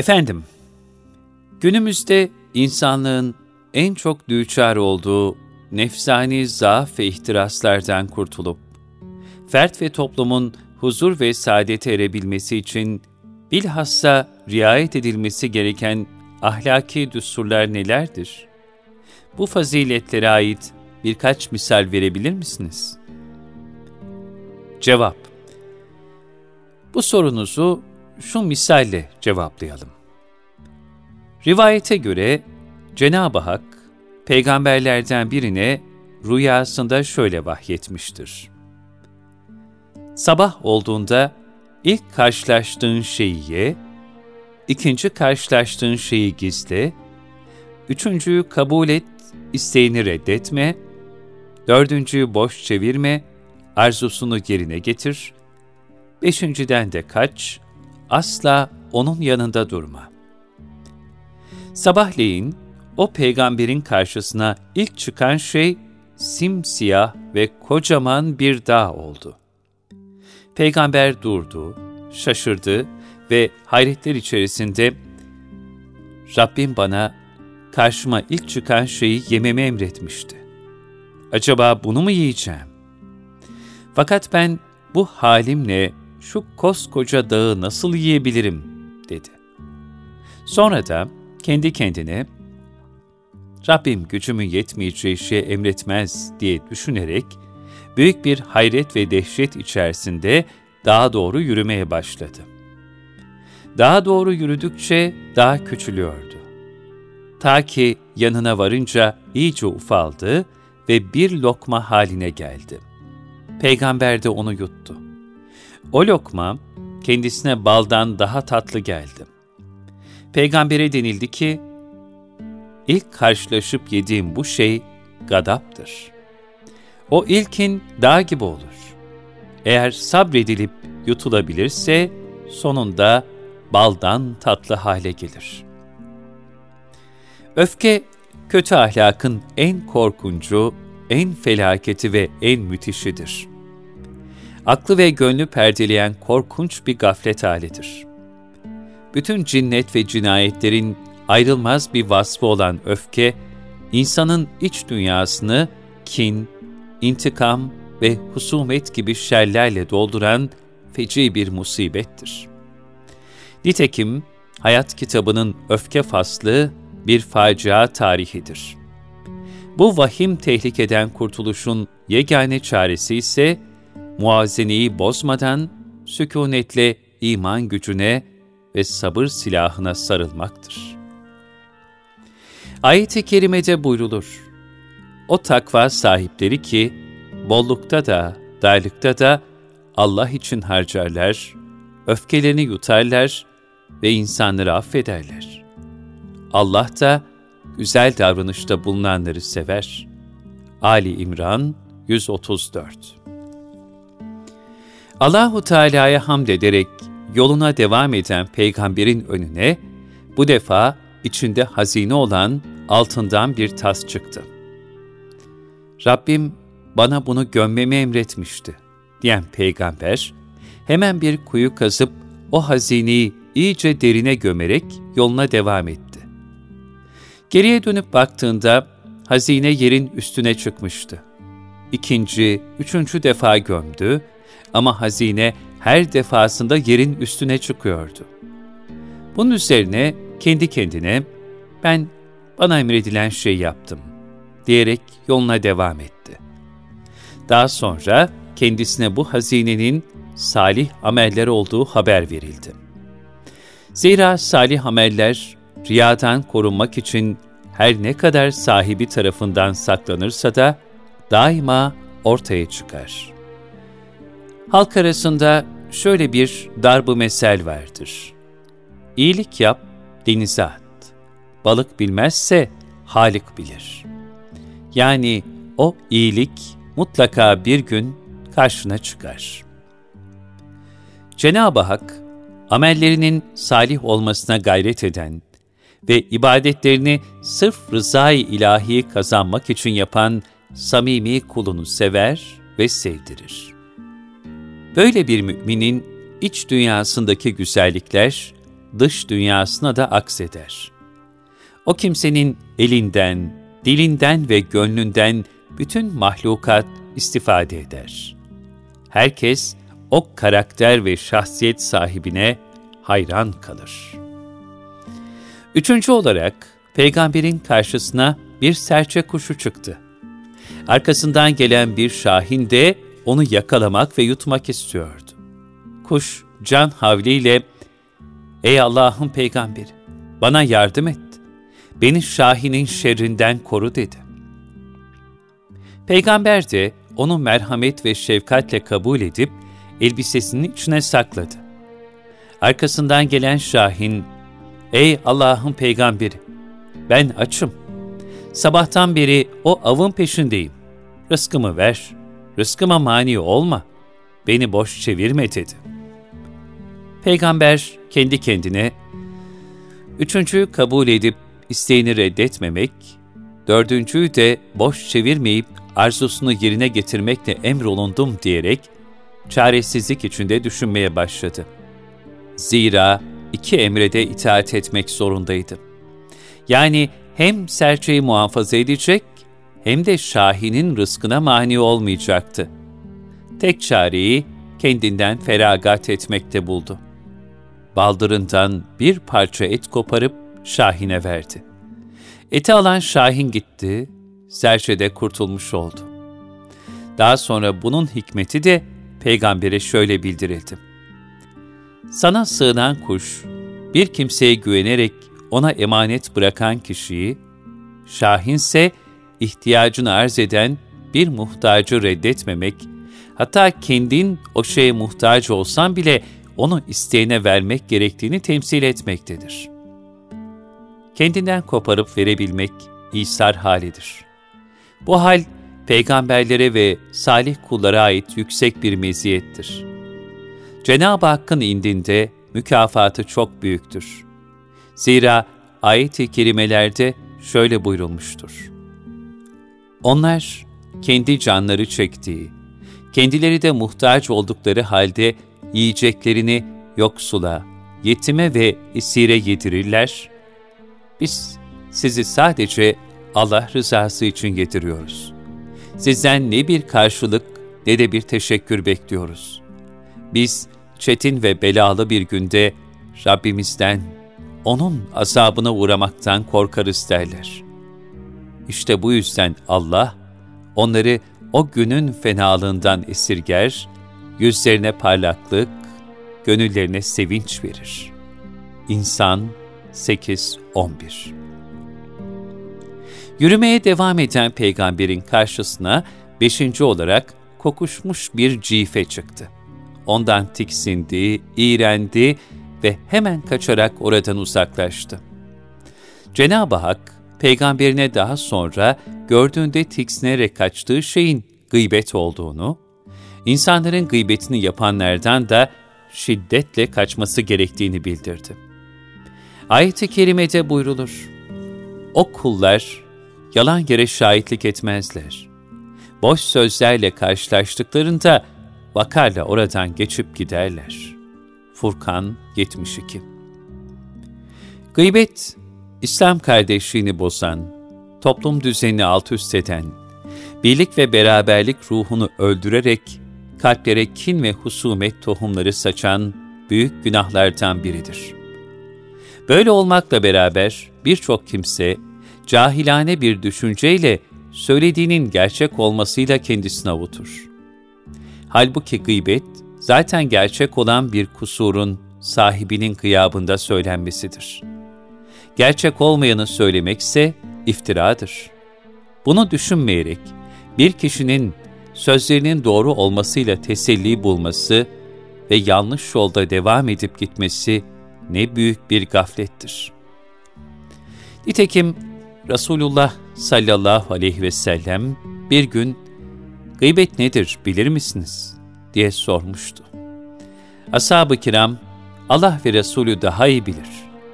Efendim, günümüzde insanlığın en çok düçar olduğu nefsani zaaf ve ihtiraslardan kurtulup, fert ve toplumun huzur ve saadete erebilmesi için bilhassa riayet edilmesi gereken ahlaki düsturlar nelerdir? Bu faziletlere ait birkaç misal verebilir misiniz? Cevap Bu sorunuzu şu misalle cevaplayalım. Rivayete göre Cenab-ı Hak, peygamberlerden birine rüyasında şöyle vahyetmiştir. Sabah olduğunda ilk karşılaştığın şeyi ye, ikinci karşılaştığın şeyi gizle, üçüncüyü kabul et, isteğini reddetme, dördüncüyü boş çevirme, arzusunu yerine getir, beşinciden de kaç, asla onun yanında durma. Sabahleyin o peygamberin karşısına ilk çıkan şey simsiyah ve kocaman bir dağ oldu. Peygamber durdu, şaşırdı ve hayretler içerisinde Rabbim bana karşıma ilk çıkan şeyi yememi emretmişti. Acaba bunu mu yiyeceğim? Fakat ben bu halimle şu koskoca dağı nasıl yiyebilirim dedi. Sonra da kendi kendine Rabbim gücümün yetmeyeceği şey emretmez diye düşünerek büyük bir hayret ve dehşet içerisinde daha doğru yürümeye başladı. Daha doğru yürüdükçe daha küçülüyordu. Ta ki yanına varınca iyice ufaldı ve bir lokma haline geldi. Peygamber de onu yuttu. O lokma kendisine baldan daha tatlı geldi. Peygambere denildi ki, ilk karşılaşıp yediğim bu şey gadaptır. O ilkin dağ gibi olur. Eğer sabredilip yutulabilirse sonunda baldan tatlı hale gelir. Öfke, kötü ahlakın en korkuncu, en felaketi ve en müthişidir aklı ve gönlü perdeleyen korkunç bir gaflet halidir. Bütün cinnet ve cinayetlerin ayrılmaz bir vasfı olan öfke, insanın iç dünyasını kin, intikam ve husumet gibi şerlerle dolduran feci bir musibettir. Nitekim, hayat kitabının öfke faslı bir facia tarihidir. Bu vahim tehlikeden kurtuluşun yegane çaresi ise, muazeneyi bozmadan sükunetle iman gücüne ve sabır silahına sarılmaktır. Ayet-i Kerime'de buyrulur. O takva sahipleri ki, bollukta da, darlıkta da Allah için harcarlar, öfkelerini yutarlar ve insanları affederler. Allah da güzel davranışta bulunanları sever. Ali İmran 134 Allahu Teala'ya hamd ederek yoluna devam eden peygamberin önüne bu defa içinde hazine olan altından bir tas çıktı. Rabbim bana bunu gömmemi emretmişti diyen peygamber hemen bir kuyu kazıp o hazineyi iyice derine gömerek yoluna devam etti. Geriye dönüp baktığında hazine yerin üstüne çıkmıştı. İkinci, üçüncü defa gömdü ama hazine her defasında yerin üstüne çıkıyordu. Bunun üzerine kendi kendine ben bana emredilen şey yaptım diyerek yoluna devam etti. Daha sonra kendisine bu hazinenin salih ameller olduğu haber verildi. Zira salih ameller riyadan korunmak için her ne kadar sahibi tarafından saklanırsa da daima ortaya çıkar.'' Halk arasında şöyle bir darbu mesel vardır. İyilik yap, denize at. Balık bilmezse Halik bilir. Yani o iyilik mutlaka bir gün karşına çıkar. Cenab-ı Hak, amellerinin salih olmasına gayret eden ve ibadetlerini sırf rızayı ilahi kazanmak için yapan samimi kulunu sever ve sevdirir. Böyle bir müminin iç dünyasındaki güzellikler dış dünyasına da akseder. O kimsenin elinden, dilinden ve gönlünden bütün mahlukat istifade eder. Herkes o karakter ve şahsiyet sahibine hayran kalır. Üçüncü olarak peygamberin karşısına bir serçe kuşu çıktı. Arkasından gelen bir şahin de onu yakalamak ve yutmak istiyordu. Kuş can havliyle, ''Ey Allah'ın peygamberi, bana yardım et, beni şahinin şerrinden koru.'' dedi. Peygamber de onu merhamet ve şefkatle kabul edip elbisesinin içine sakladı. Arkasından gelen Şahin, ''Ey Allah'ın peygamberi, ben açım. Sabahtan beri o avın peşindeyim. Rızkımı ver, rızkıma mani olma, beni boş çevirme.'' dedi. Peygamber kendi kendine, üçüncüyü kabul edip isteğini reddetmemek, dördüncüyü de boş çevirmeyip arzusunu yerine getirmekle emrolundum diyerek, çaresizlik içinde düşünmeye başladı. Zira iki emrede itaat etmek zorundaydı. Yani hem serçeyi muhafaza edecek, hem de Şahin'in rızkına mani olmayacaktı. Tek çareyi kendinden feragat etmekte buldu. Baldırından bir parça et koparıp Şahin'e verdi. Eti alan Şahin gitti, serçe de kurtulmuş oldu. Daha sonra bunun hikmeti de peygambere şöyle bildirildi. Sana sığınan kuş, bir kimseye güvenerek ona emanet bırakan kişiyi, şahinse ihtiyacını arz eden bir muhtacı reddetmemek, hatta kendin o şeye muhtaç olsan bile onu isteğine vermek gerektiğini temsil etmektedir. Kendinden koparıp verebilmek İsar halidir. Bu hal, peygamberlere ve salih kullara ait yüksek bir meziyettir. Cenab-ı Hakk'ın indinde mükafatı çok büyüktür. Zira ayet-i kerimelerde şöyle buyurulmuştur. Onlar kendi canları çektiği, kendileri de muhtaç oldukları halde yiyeceklerini yoksula, yetime ve esire yedirirler. Biz sizi sadece Allah rızası için getiriyoruz. Sizden ne bir karşılık ne de bir teşekkür bekliyoruz. Biz çetin ve belalı bir günde Rabbimizden, O'nun azabına uğramaktan korkarız derler. İşte bu yüzden Allah, onları o günün fenalığından esirger, yüzlerine parlaklık, gönüllerine sevinç verir. İnsan 8-11 Yürümeye devam eden peygamberin karşısına beşinci olarak kokuşmuş bir cife çıktı. Ondan tiksindi, iğrendi ve hemen kaçarak oradan uzaklaştı. Cenab-ı Hak, peygamberine daha sonra gördüğünde tiksinerek kaçtığı şeyin gıybet olduğunu, insanların gıybetini yapanlardan da şiddetle kaçması gerektiğini bildirdi. Ayet-i Kerime'de buyrulur, O kullar yalan yere şahitlik etmezler. Boş sözlerle karşılaştıklarında vakarla oradan geçip giderler. Furkan 72 Gıybet, İslam kardeşliğini bozan, toplum düzenini alt üst eden, birlik ve beraberlik ruhunu öldürerek kalplere kin ve husumet tohumları saçan büyük günahlardan biridir. Böyle olmakla beraber birçok kimse cahilane bir düşünceyle söylediğinin gerçek olmasıyla kendisini avutur. Halbuki gıybet, zaten gerçek olan bir kusurun sahibinin gıyabında söylenmesidir. Gerçek olmayanı söylemekse iftiradır. Bunu düşünmeyerek bir kişinin sözlerinin doğru olmasıyla teselli bulması ve yanlış yolda devam edip gitmesi ne büyük bir gaflettir. Nitekim Resulullah sallallahu aleyhi ve sellem bir gün gıybet nedir bilir misiniz diye sormuştu. Ashab-ı kiram Allah ve Resulü daha iyi bilir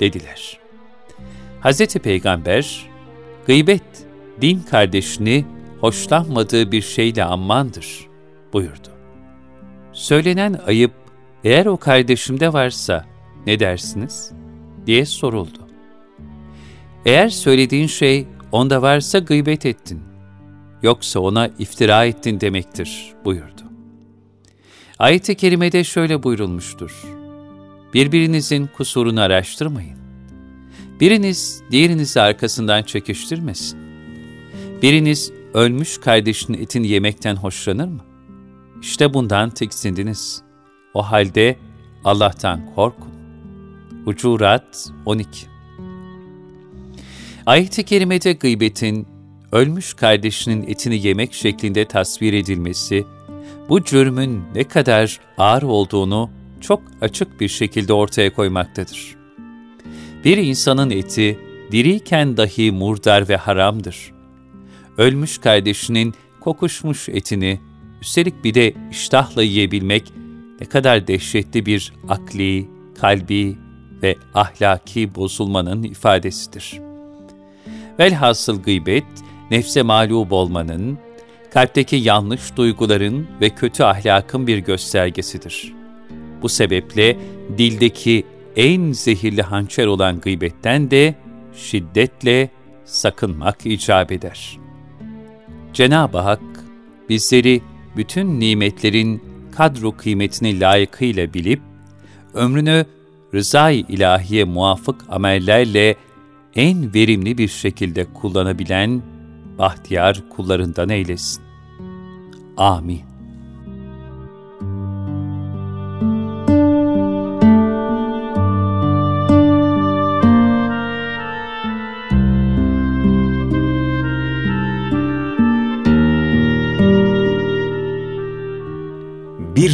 dediler. Hz. Peygamber gıybet din kardeşini hoşlanmadığı bir şeyle ammandır buyurdu. Söylenen ayıp eğer o kardeşimde varsa ne dersiniz? diye soruldu. Eğer söylediğin şey onda varsa gıybet ettin, yoksa ona iftira ettin demektir buyurdu. Ayet-i kerimede şöyle buyurulmuştur. Birbirinizin kusurunu araştırmayın. Biriniz diğerinizi arkasından çekiştirmesin. Biriniz ölmüş kardeşinin etini yemekten hoşlanır mı? İşte bundan tiksindiniz. O halde Allah'tan korkun. Hucurat 12 Ayet-i Kerime'de gıybetin, ölmüş kardeşinin etini yemek şeklinde tasvir edilmesi, bu cürmün ne kadar ağır olduğunu çok açık bir şekilde ortaya koymaktadır. Bir insanın eti, diriyken dahi murdar ve haramdır. Ölmüş kardeşinin kokuşmuş etini, üstelik bir de iştahla yiyebilmek, ne kadar dehşetli bir akli, kalbi ve ahlaki bozulmanın ifadesidir. Velhasıl gıybet, nefse mağlup olmanın, kalpteki yanlış duyguların ve kötü ahlakın bir göstergesidir. Bu sebeple dildeki en zehirli hançer olan gıybetten de şiddetle sakınmak icap eder. Cenab-ı Hak bizleri bütün nimetlerin kadro kıymetini layıkıyla bilip, ömrünü rızay ilahiye muvafık amellerle en verimli bir şekilde kullanabilen bahtiyar kullarından eylesin. Amin.